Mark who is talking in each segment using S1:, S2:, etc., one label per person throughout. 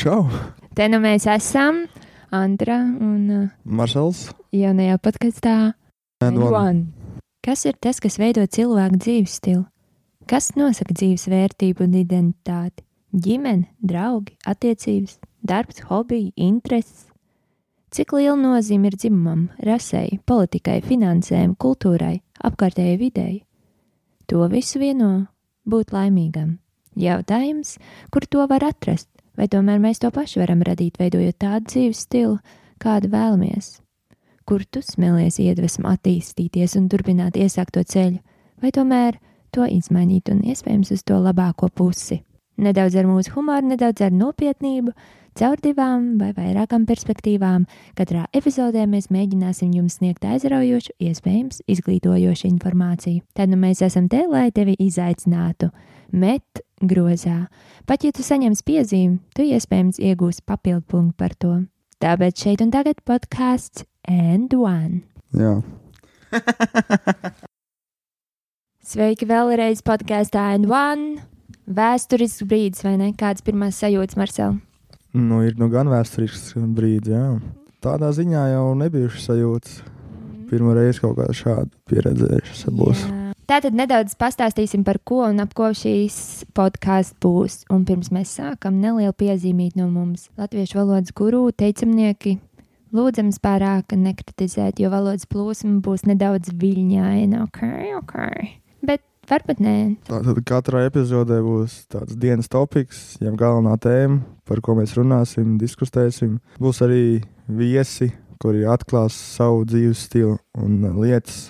S1: čau! Te nu mēs esam Andra un uh,
S2: Marsels.
S1: jaunajā podkāstā.
S2: One.
S1: Kas ir tas, kas veido cilvēku dzīves stilu? Kas nosaka dzīves vērtību un identitāti? Ģimene, draugi, attiecības, darbs, hobiji, intereses. Cik liela nozīme ir dzimumam, rasei, politikai, finansēm, kultūrai, apkārtējai videi? To visu vieno būt laimīgam. Jautājums, kur to var atrast, vai tomēr mēs to paši varam radīt, veidojot tādu dzīves stilu, kādu vēlamies? Kur tu smēlies iedvesmu attīstīties un turpināt iesākto ceļu, vai tomēr to izmainīt un iespējams uz to labāko pusi? Nedaudz ar mūsu humoru, nedaudz ar nopietnību, caur divām vai vairākām perspektīvām. Katrā epizodē mēs mēģināsim jums sniegt aizraujošu, iespējams, izglītojošu informāciju. Tad nu mēs esam te, lai tevi izaicinātu. Met grozā. Pat ja tu saņemsi piezīmi, tu iespējams iegūsi papildu punktu par to. Tāpēc šeit un tagad podkāsts and one.
S2: Jā,
S1: Sveiki vēlreiz podkāstā and one. Vēsturisks brīdis, vai ne? Kāds pirmās sajūtas, Marcel?
S2: nu ir nu gan vēsturisks brīdis. Jā. Tādā ziņā jau nebijušas sajūtas. Pirmā reize kaut kāda šāda pieredzējušas būs.
S1: Jā. Tātad nedaudz pastāstīsim par ko un ap ko šīs podkāsts būs. Un pirms mēs sākam, neliela piezīmīt no mums. Latviešu valodas guru teicamnieki lūdzams pārāk nekritizēt, jo valodas plūsma būs nedaudz viļņaina. Ok, ok. Bet varbūt nē.
S2: Tātad katrā epizodē būs tāds dienas topoks, jau galvenā tēma, par ko mēs runāsim, diskutēsim. Būs arī viesi, kuri atklās savu dzīves stilu un lietas,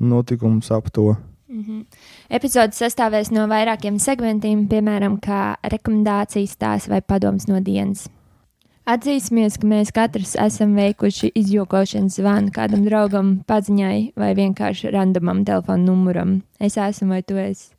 S2: notikumus ap to.
S1: Mhm. Epizodes sastāvēs no vairākiem segmentiem, piemēram, kā rekomendācijas tās vai padoms no dienas. Atzīsimies, ka mēs katrs esam veikuši izjokošanas zvanu kādam draugam, paziņai vai vienkārši randomam telefona numuram. Es esmu vai tu esi.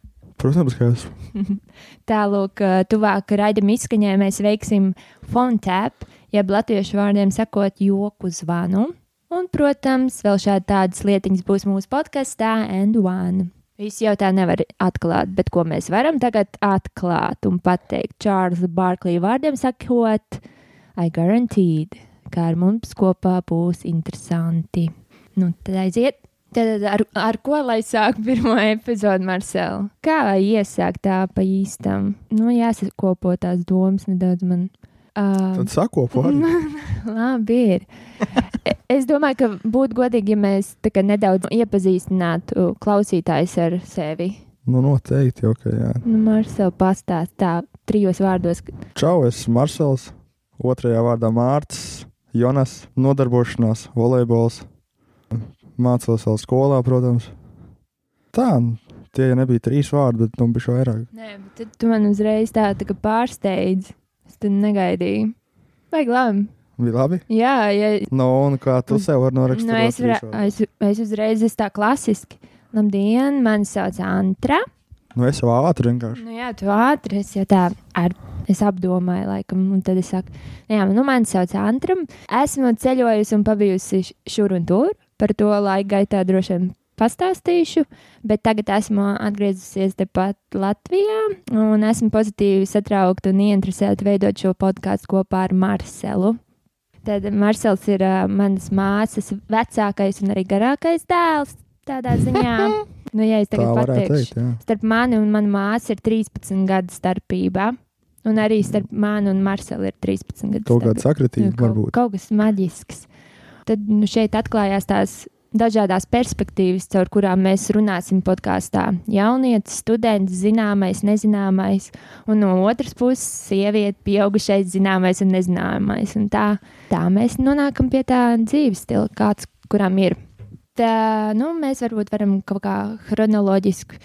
S2: Protams, ka esmu.
S1: Tālāk, tuvāk raidījuma izskaņai mēs veiksim phone tap, jeb latviešu vārdiem sakot, joku zvanu. Un, protams, vēl šādi tādas lietiņas būs mūsu podkastā and one. Visu jau tā nevar atklāt, bet ko mēs varam tagad atklāt un pateikt Čārlza Barklī vārdiem sakot, I guaranteed, ka ar mums kopā būs interesanti. Nu, tad aiziet. Tad ar, ar ko lai sāk pirmo epizodu, Marcel? Kā lai iesāk tā pa īstam? Nu, jāsakopo tās domas nedaudz man. Uh,
S2: Tad sakopo arī.
S1: Labi, ir. E- Es domāju, ka būtu godīgi, ja mēs nedaudz iepazīstinātu klausītājus ar sevi.
S2: Nu, noteikti, ok, jā.
S1: Nu, Marcel, pastāst tā trijos vārdos.
S2: Čau, es esmu Marsels, otrajā vārdā Mārcis, Jonas, nodarbošanās, volejbols. Mācos vēl skolā, protams. Tā, tie nebija trīs vārdi, bet nu bija vairāk.
S1: Nē, bet tu man uzreiz tā, tā kā pārsteidz. Tad negaidīju. Vajag labi.
S2: Bija labi.
S1: Jā, ja,
S2: Nu, un kā tu sev vari norakstīt?
S1: nu, es, var, es, es uzreiz esmu tā klasiski. Labdien, mani sauc Antra.
S2: Nu, es jau ātri vienkārši.
S1: Nu, jā, tu ātri es jau tā ar. Es apdomāju, laikam, un tad es saku, "Nu jā, nu, mani sauc Antram. Esmu ceļojusi un pabijusi šur un tur. Par to laika gaitā droši vien pastāstīšu, bet tagad esmu atgriezusies tepat Latvijā un esmu pozitīvi satraukta un ieinteresēta veidot šo podkāstu kopā ar Marcelu. Tad Marcels ir uh, manas māsas vecākais un arī garākais dēls. Tādā ziņā, nu, ja es
S2: Tā
S1: tagad pateikšu,
S2: teikt, jā.
S1: starp mani un manu māsu ir 13 gadu starpība. Un arī starp mani un Marcelu ir 13 gadu
S2: Kaut kāda
S1: starpība.
S2: sakritība
S1: Nu,
S2: varbūt.
S1: kaut kas maģisks. Tad nu, šeit atklājās tās dažādas perspektīvas, caur kurām mēs runāsim podkāstā. Jaunietis, students, zināmais, nezināmais, un no otras puses, sieviete, pieaugušais, zināmais un nezināmais. Un tā, tā mēs nonākam pie tā dzīves stila, kāds kuram ir. Tā, nu, mēs varbūt varam kaut kā chronoloģiski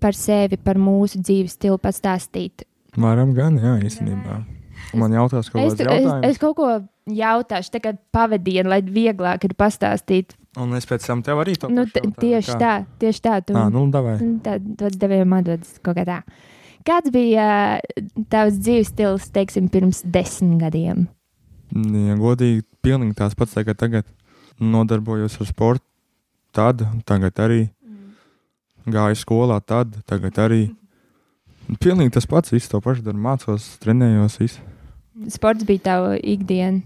S1: par sevi, par mūsu dzīves stilu pastāstīt.
S2: Varam gan, jā, īstenībā. Man jautās kaut
S1: Es, es, es kaut ko jautāšu, tagad pavadienu, lai vieglāk ir pastāstīt.
S2: Un es pēc tam tev arī to
S1: Nu,
S2: jautāju,
S1: tieši
S2: kā?
S1: tā, tieši tā. Tu,
S2: Ā, nu, davai.
S1: Tad tas devējām atdodas kaut kā tā. Kāds bija tavs dzīves stils, teiksim, pirms desmit gadiem?
S2: Ja godīgi, pilnīgi tās pats, kā tagad. Nodarbojos ar sportu, tad, tagad arī. Gāju skolā, tad, tagad arī. Pilnīgi tas pats, viss to pašu daru, mācos, trenējos. Visu.
S1: Sports bija tava ikdiena.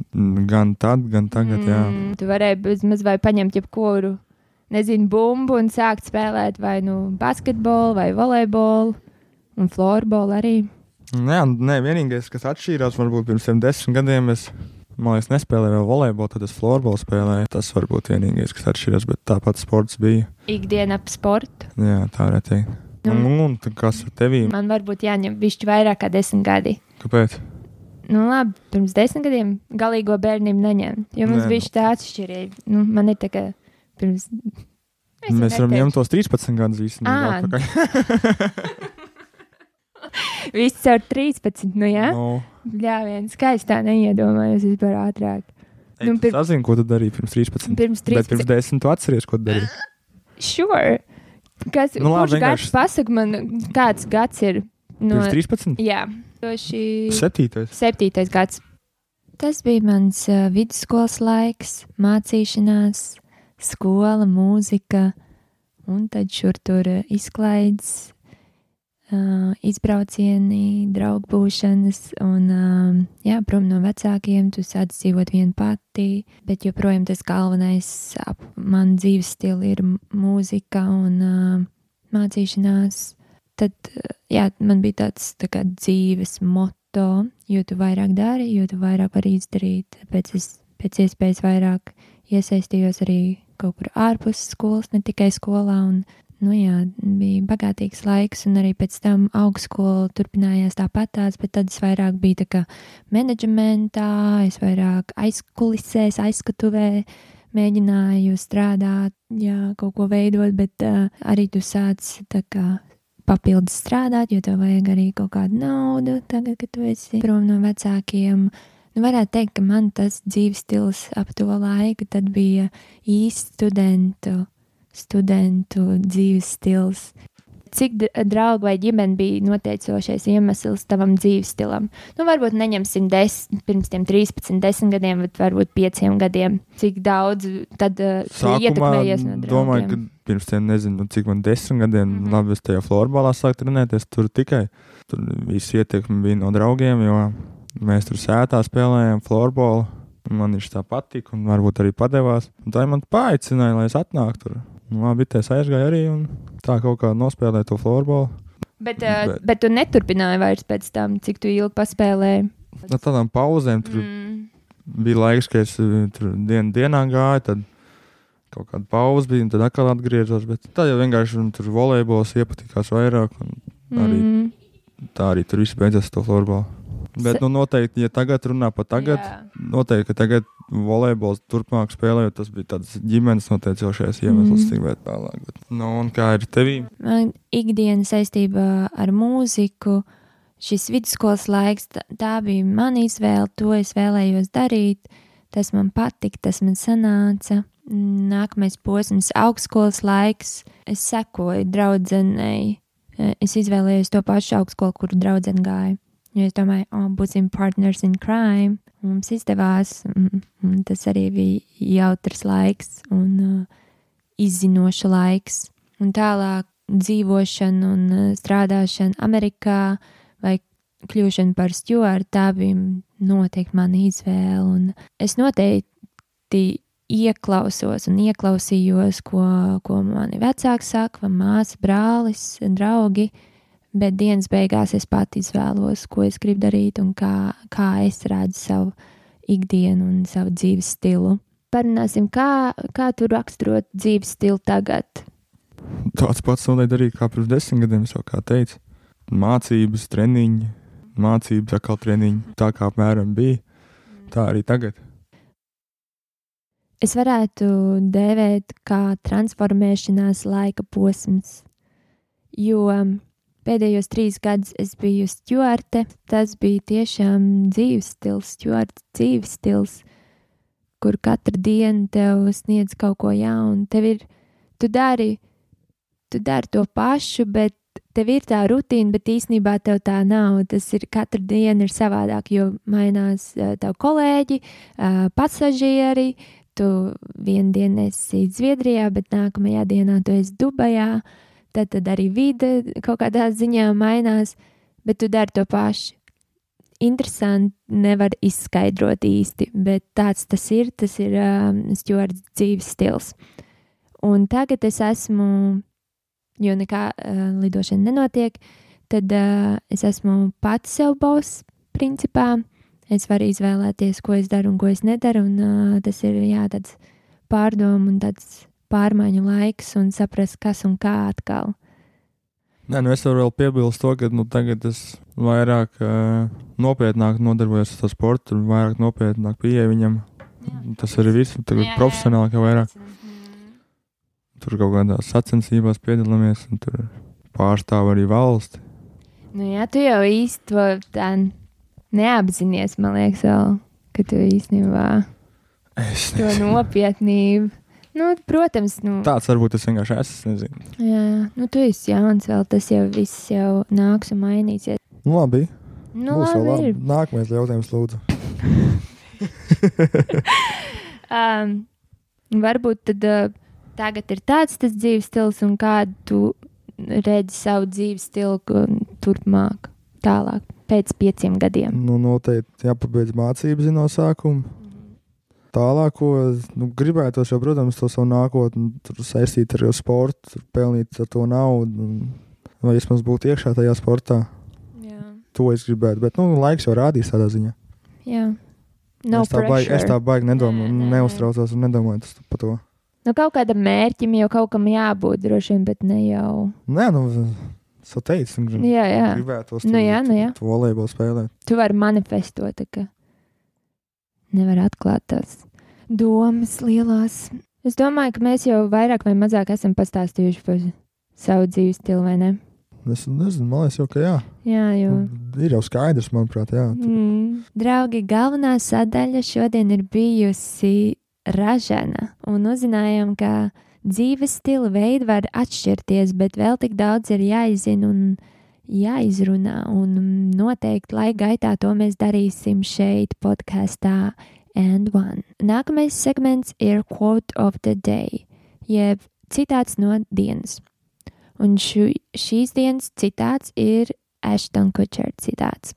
S2: Gan tad, gan tagad, jā.
S1: Mm, tu varēji bezmaz vai paņemt jebkuru, nezinu, bumbu un sākt spēlēt vai nu basketbolu vai volejbolu un florbolu arī.
S2: Jā, nē, vienīgais, kas atšķīrās, varbūt pirms desmit gadiem, es, man liekas, nespēlēju volejbolu, tad es florbolu spēlēju. Tas varbūt vienīgais, kas atšķīrās, bet tāpat sports bija.
S1: Ikdiena ap sportu.
S2: Jā, tā varētu teikt.
S1: Nu.
S2: Un, un kas ar tevi?
S1: Man varbūt jāņem višķi vairāk kā desmit gadi.
S2: Kāpēc?
S1: Nu, labi, pirms desmit gadiem galīgo bērnību neņēmu. Jo mums
S2: Nē,
S1: bija
S2: nu.
S1: tā atšķirība. Nu, man ir tā kā pirms. Es
S2: Mēs varam ņemt tos 13 gadus īstenībā.
S1: Viss ar 13. Nu, jā,
S2: Nu,
S1: jā viens skaisti tā neiedomājos vispār ātrāk.
S2: Ej,
S1: Nu,
S2: tu
S1: pir-
S2: sazini, ko tu darīji pirms 13.
S1: Pirms
S2: Bet
S1: 13.
S2: pirms 10 tu atceries, ko tu darīji.
S1: Sure. Kas,
S2: Nu, labi,
S1: kurš gads
S2: vienkārši-
S1: pasaka man, kāds gads ir? No,
S2: Pirms 13.
S1: jā, toši
S2: 7.
S1: septītais gads. Tas bija mans vidusskolas laiks, mācīšanās, skola, mūzika, un tad šur tur izklaides, uh, izbraucieni, draugu būšanas, un uh, jā, prom no vecākiem, tu sāc dzīvot vien pati, bet joprojām tas galvenais ap man dzīves stilu ir mūzika un uh, mācīšanās. Tad, uh, jā, man bija tāds tā kā dzīves moto, jo tu vairāk dari, jo tu vairāk vari izdarīt. Tāpēc es pēc iespējas vairāk iesaistījos arī kaut kur ārpus skolas, ne tikai skolā. Un, nu, jā, bija bagātīgs laiks, un arī pēc tam augstskola turpinājās tāpatās, bet tad es vairāk biju kā menedžmentā, es vairāk aizkulisēs, aizskatuvē mēģināju strādāt, jā, kaut ko veidot, bet uh, arī tu sāc kā papildus strādāt, jo tev vajag arī kaut kādu naudu, tagad, kad tu esi prom no vecākiem. Nu, varētu teikt, ka man tas dzīves stils ap to laiku bija īsts studentu, studentu dzīves stils. Cik dra- draugi vai ģimene bija noteicošais iemesls tavam dzīves stilam? Nu, varbūt neņemsim desmit, pirms tiem 13, 10 gadiem, bet varbūt 5 gadiem. Cik daudz tad uh, ietekmējies no
S2: domāju,
S1: draugiem?
S2: ka pirms tam nezinu, nu, cik man desmit gadiem, mm. -hmm. labi, es tajā florbolā sāku trenēties. Tur tikai tur viss ietekme bija no draugiem, jo mēs tur sētā spēlējām florbolu. Man viņš tā patika, un varbūt arī padevās. Un tā man paaicināja, lai es atnāktu tur. Nu, labi, te es aizgāju arī, un tā kaut kā nospēlēju to florbolu.
S1: Bet, bet,
S2: Bet-
S1: bet tu neturpināji vairs pēc tam, cik tu ilgi paspēlēji.
S2: No tādām pauzēm tur
S1: Mm.
S2: bija laiks, ka es uh, tur dien, dienā gāju, tad kaut kāda pauze bija, un tad atkal atgriezos. Bet tā jau vienkārši tur volejbols iepatikās vairāk, arī
S1: Mm.
S2: tā arī tur viss beidzās ar to florbolu. Bet, nu, noteikti, ja tagad runā par tagad,
S1: Jā.
S2: noteikti, ka tagad volejbols turpmāk spēlējot, tas bija tāds ģimenes noteicošais iemesls, mm. bet vēlāk. Bet, nu, un kā ir tevī?
S1: Man ikdiena saistībā ar mūziku, šis vidusskolas laiks, tā, bija mana izvēle, to es vēlējos darīt. Tas man patika, tas man sanāca. Nākamais posms, augstskolas laiks. Es sekoju draudzenei. Es izvēlējos to pašu augstskolu, kur draudzene gāja. Jo es domāju, oh, būsim partners in crime. Mums izdevās, un, un tas arī bija jautrs laiks un uh, izzinošs laiks. Un tālāk dzīvošana un uh, strādāšana Amerikā vai kļūšana par stūri, tā bija noteikti mana izvēle. Un es noteikti ieklausos un ieklausījos, ko, ko mani vecāki saka, vai māsa, brālis, draugi. Bet dienas beigās es pati izvēlos, ko es gribu darīt un kā, kā es redzu savu ikdienu un savu dzīves stilu. Parunāsim, kā, kā tu raksturot dzīves stilu tagad.
S2: Tāds pats noteikti arī kā pirms desmit gadiem, jau kā teicu. Mācības, treniņi, mācības, atkal treniņi. Tā kā apmēram bija, tā arī tagad.
S1: Es varētu dēvēt kā transformēšanās laika posms, jo pēdējos trīs gadus es biju stūrte. Tas bija tiešām dzīves stils, stūrte dzīves stils, kur katru dienu tev sniedz kaut ko jaunu. Tev ir, tu dari, tu dari to pašu, bet tev ir tā rutīna, bet īsnībā tev tā nav. Tas ir katru dienu ir savādāk, jo mainās uh, tavi kolēģi, uh, pasažieri. Tu vienu dienu esi Zviedrijā, bet nākamajā dienā tu esi Dubajā. Tad, tad arī vide kaut kādā ziņā mainās. bet tu dari to pašu. Interesanti, nevar izskaidrot īsti, bet tāds tas ir. Tas ir um, Stjords dzīves stils. Un tagad es esmu, jo nekā uh, lidošana nenotiek, tad uh, es esmu pats sev boss, principā. Es varu izvēlēties, ko es daru un ko es nedaru. Un, uh, tas ir jā, tāds pārdomu un tāds pārmaiņu laiks un saprast, kas un kā atkal.
S2: Nē, nu es varu vēl piebilst to, ka nu, tagad es vairāk uh, nopietnāk nodarbojos ar sportu, un vairāk nopietnāk pieeju viņam. Jā. Tas arī viss, tagad jā, profesionāli kā vairāk. Tur kaut kādās sacensībās piedalāmies, un tur pārstāv arī valsti.
S1: Nu, jā, tu jau īsti to tā neapzinies, man liekas, vēl, ka tu īstenībā
S2: es
S1: to nopietnību Nu, protams, nu,
S2: tāds varbūt tas vienkārši esmu. Nezinu.
S1: Jā, nu, tu esi jauns, vēl tas jau viss jau nāks un mainīsies.
S2: Nu, labi.
S1: Nu, Būs labi, labi.
S2: Nākamais jautājums, lūdzu.
S1: um, varbūt tad, uh, tagad ir tāds tas dzīves stils, un kādu tu redzi savu dzīves stilu turpmāk, tālāk, pēc pieciem gadiem.
S2: Nu, noteikti jāpabeidz mācības no sākuma tālāko. Nu, gribētos jau, protams, to savu nākotni saistīt ar sportu, pelnīt ar to naudu, vai vismaz būt iekšā tajā sportā. Jā. To es gribētu, bet nu, laiks jau rādīs tādā ziņā.
S1: Jā. No
S2: es tā baigi, es tā baigi nedomāju, nē, nē. neuztraucos un nedomāju par to.
S1: Nu, kaut kādam mērķim jau kaut kam jābūt droši vien, bet ne jau.
S2: Nē, nu, es teicu, grib,
S1: jā, jā.
S2: gribētos
S1: nu, jā, nu, jā.
S2: to volejbolu spēlēt.
S1: Tu vari manifestot, ka nevar atklāt tās domas lielās. Es domāju, ka mēs jau vairāk vai mazāk esam pastāstījuši par savu dzīves stilu, vai ne?
S2: Es nezinu, man liekas, jau, ka jā.
S1: Jā, jo.
S2: Ir jau skaidrs, manuprāt, jā.
S1: Mm. Draugi, galvenā sadaļa šodien ir bijusi ražana, un uzzinājām, ka dzīves stila veidi var atšķirties, bet vēl tik daudz ir jāizzina un jāizrunā, un noteikti laika gaitā to mēs darīsim šeit, podkāstā, and one. Nākamais segments ir quote of the day, jeb citāts no dienas. Un šu, šīs dienas citāts ir Ashton Kutcher citāts.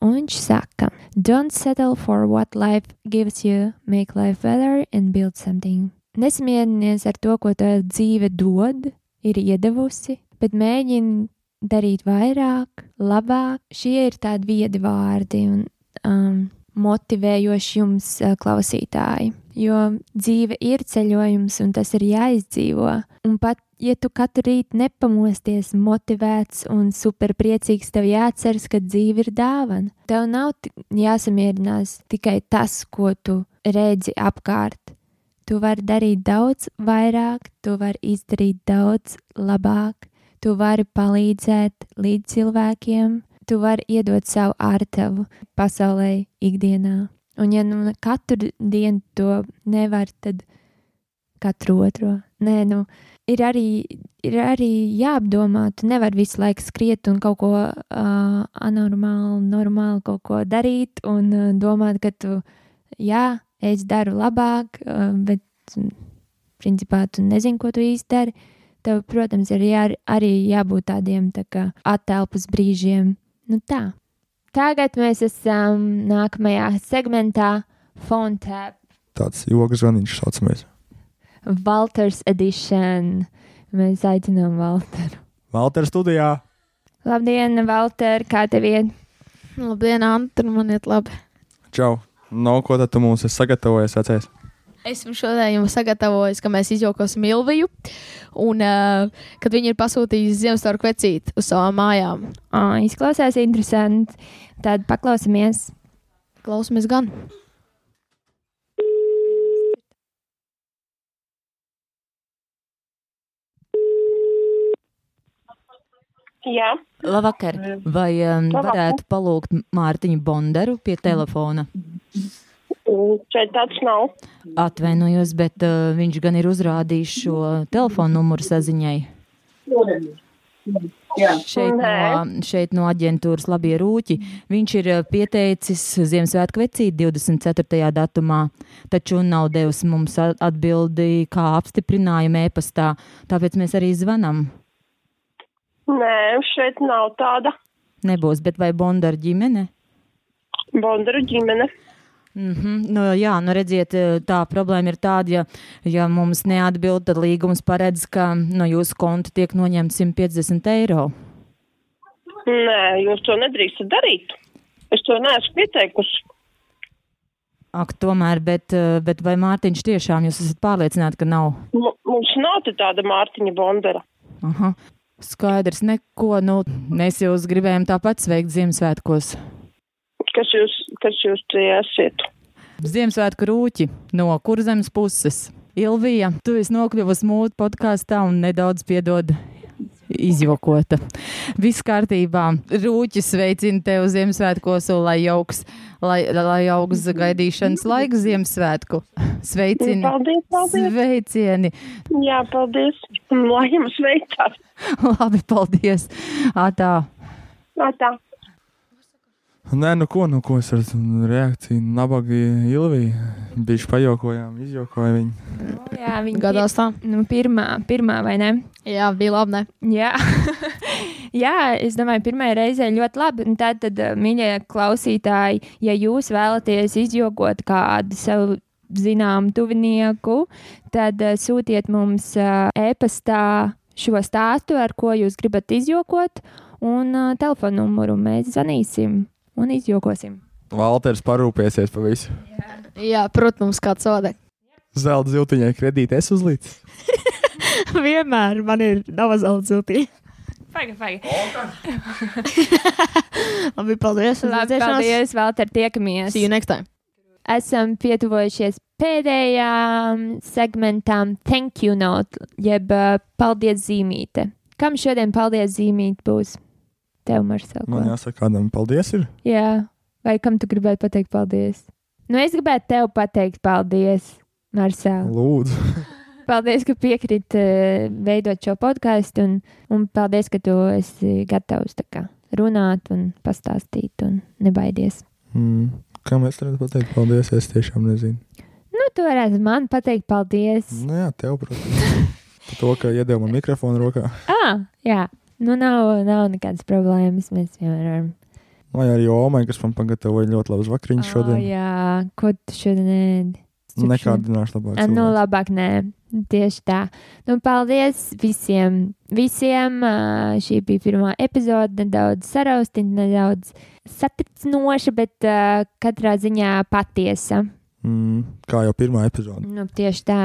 S1: Un viņš saka, Don't settle for what life gives you, make life better and build something. Nesamierinies ar to, ko tā dzīve dod, ir iedevusi, bet mēģini darīt vairāk, labāk. Šie ir tādi viedi vārdi, un um, motivējoši jums, klausītāji. Jo dzīve ir ceļojums, un tas ir jāizdzīvo. Un pat ja tu katru rītu nepamosties motivēts un superpriecīgs, tev jāatceras, ka dzīve ir dāvana. Tev nav jāsamierinās tikai tas, ko tu redzi apkārt. Tu vari darīt daudz vairāk, tu vari izdarīt daudz labāk, tu vari palīdzēt līdz cilvēkiem, tu vari iedot savu ārtavu pasaulē, ikdienā. Un, ja nu katru dienu to nevar, tad katru otro. Nē, nu, ir arī, ir arī jāapdomā, tu nevari visu laiku skriet un kaut ko uh, anormālu, normālu kaut ko darīt un uh, domāt, ka tu, jā, es daru labāk, uh, bet, principā, tu nezini, ko tu īsti dari. Tev, protams, ir jā, arī jābūt tādiem tā kā attelpas brīžiem, Nu tā. Tagad mēs esam nākamajā segmentā Fontēp.
S2: Tāds joks zvaniņš saucamais.
S1: Valters Edition. Mēs aicinām Valteru.
S2: Valter studijā.
S1: Labdien, Valter, kā tev iet?
S3: Labdien, Antur, man iet labi.
S2: Čau. No ko tad tu mums esi sagatavojis vecais?
S3: Esmu šodien jums sagatavojis, ka mēs izjokosim Ilviju. Un, uh, kad viņi ir pasūtījuši Ziemassvētku vecīti uz savām mājām.
S1: Oh, izklausās interesanti. Tad paklausāmies.
S3: Klausamies gan.
S4: Jā.
S5: Labvakar. Vai um, Labvakar. varētu palūgt Mārtiņu Bondaru pie telefona?
S4: Šeit tāds nav.
S5: Atvainojos, bet uh, viņš gan ir uzrādījis šo telefonu numuru saziņai. Šeit no, šeit no aģentūras Labie Rūķi. Viņš ir pieteicis Ziemassvētku vecīti 24. datumā, taču nav devis mums atbildi, kā apstiprinājumu e-pastā. Tāpēc mēs arī zvanam.
S4: Nē, šeit nav tāda.
S5: Nebūs, bet vai Bondara ģimene?
S4: Bondaru ģimene.
S5: Mm -hmm. nu, jā, nu redziet, tā problēma ir tāda, ja, ja mums neatbild, tad līgums paredz, ka no jūsu konta tiek noņemts 150 eiro.
S4: Nē, jūs to nedrīkstat darīt. Es to neesmu pieteikusi.
S5: Ak, tomēr, bet, eh, bet vai Mārtiņš tiešām jūs esat pārliecināti, ka nav?
S4: M mums nav tāda Mārtiņa Bondara.
S5: Aha. Skaidrs, neko. Nu, mēs jūs gribējām tāpat sveikt Ziemassvētkos.
S4: Kas jūs, kas jūs te esat?
S5: Ziemassvētku rūķi no kurzemes puses. Ilvija, tu esi nokļuvusi mūsu podkāstā un nedaudz piedod izjokota. Viss kārtībā. Rūķis sveicina tevi Ziemassvētkos, un lai jauks, lai, lai augs gaidīšanas laiks Ziemassvētku. Sveicini!
S4: Paldies, paldies!
S5: Sveicieni!
S4: Jā, paldies! Lai jums veicās!
S5: Labi, paldies! Atā!
S4: Tā.
S2: Nē, nu ko, nu ko es ar reakciju nabagi Ilviju. Bišķi pajokojām, izjokoja viņu.
S1: Jā, viņa
S3: Gadās tā.
S1: Nu, pirmā, pirmā, vai ne?
S3: Jā, bija labi. Ne?
S1: Jā. Jā, es domāju, pirmā reizē ļoti labi. Un tad, tad, mīļie klausītāji, ja jūs vēlaties izjokot kādu savu zināmu tuvinieku, tad uh, sūtiet mums uh, e-pastā šo stāstu, ar ko jūs gribat izjokot, un uh, telefonu numuru mēs zvanīsim un izjokosim.
S2: Valters parūpēsies par visu.
S3: Jā, protams, kāds soda.
S2: Zelta ziltiņai kredīti es uzlīdzu.
S3: Vienmēr man ir dava zelta ziltī.
S1: Pagaid, pagaid.
S3: Labi, paldies.
S1: Labi, paldies, Valter, tiekamies.
S3: See you next time.
S1: esam pietuvojušies pēdējām segmentam Thank you note, jeb uh, paldies zīmīte. Kam šodien paldies zīmīte būs? Tev, Marcel.
S2: Man jāsaka, kādam paldies ir.
S1: Jā, vai kam tu gribētu pateikt paldies? Nu, es gribētu tev pateikt paldies, Marcel.
S2: Lūdzu.
S1: Paldies, ka piekrīt uh, veidot šo podkāstu, un, un paldies, ka tu esi gatavs kā, runāt un pastāstīt un nebaidies.
S2: Mm. Kam es varētu pateikt paldies? Es tiešām nezinu.
S1: Nu, tu varētu man pateikt paldies.
S2: Nu, jā, tev, protams. Par to, ka iedeva man mikrofonu rokā.
S1: Ah, jā, nu nav, nav nekādas problēmas. Mēs vienmēr varam.
S2: Vai arī Omai, kas man pagatavoja ļoti labus vakariņus
S1: Oh,
S2: šodien.
S1: jā, ko tu šodien ēdi?
S2: Nekādināšu labāk.
S1: Ah, Nu,
S2: cilvēks.
S1: labāk nē. Tieši tā. Nu, paldies visiem. Visiem šī bija pirmā epizode. Nedaudz saraustīta, nedaudz satricinoša, bet uh, katrā ziņā patiesa.
S2: Mm, kā jau pirmā epizode.
S1: Nu, tieši tā.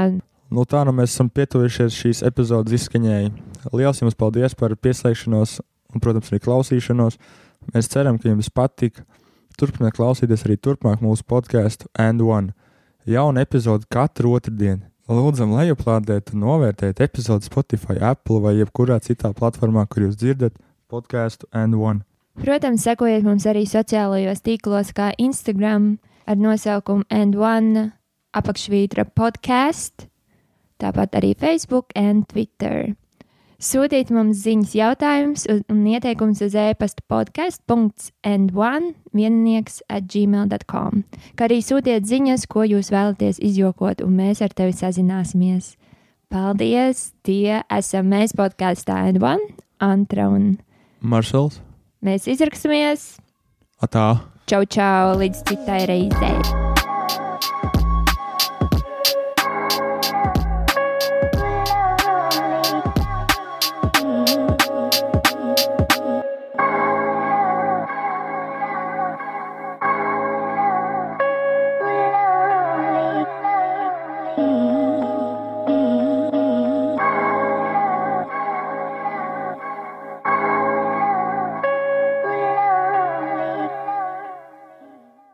S2: Nu, tā nu mēs esam pietuvušies šīs epizodes izskaņai. Lielas jums paldies par pieslēgšanos un, protams, arī klausīšanos. Mēs ceram, ka jums patika. Turpiniet klausīties arī turpmāk mūsu podkāstu And One. Jauna epizode katru otrdienu. Lūdzam, lejuplādēt un novērtēt epizodi Spotify, Apple vai jebkurā citā platformā, kur jūs dzirdat podkāstu And One.
S1: Protams, sekojiet mums arī sociālajos tīklos, kā Instagram ar nosaukumu And One apakšvītra podcast, tāpat arī Facebook un Twitter. Sūtiet mums ziņas, jautājumus un- ieteikumus uz e-pasta podkāstu.and1 viennieks at gmail.com, kā arī sūtiet ziņas, ko jūs vēlaties izjokot, un mēs ar tevi sazināsimies. Paldies! Tie esam mēs podkāstā And1, Antra un
S2: Maršals,
S1: mēs izraksimies!
S2: atā!
S1: Čau, čau, līdz citai reizei!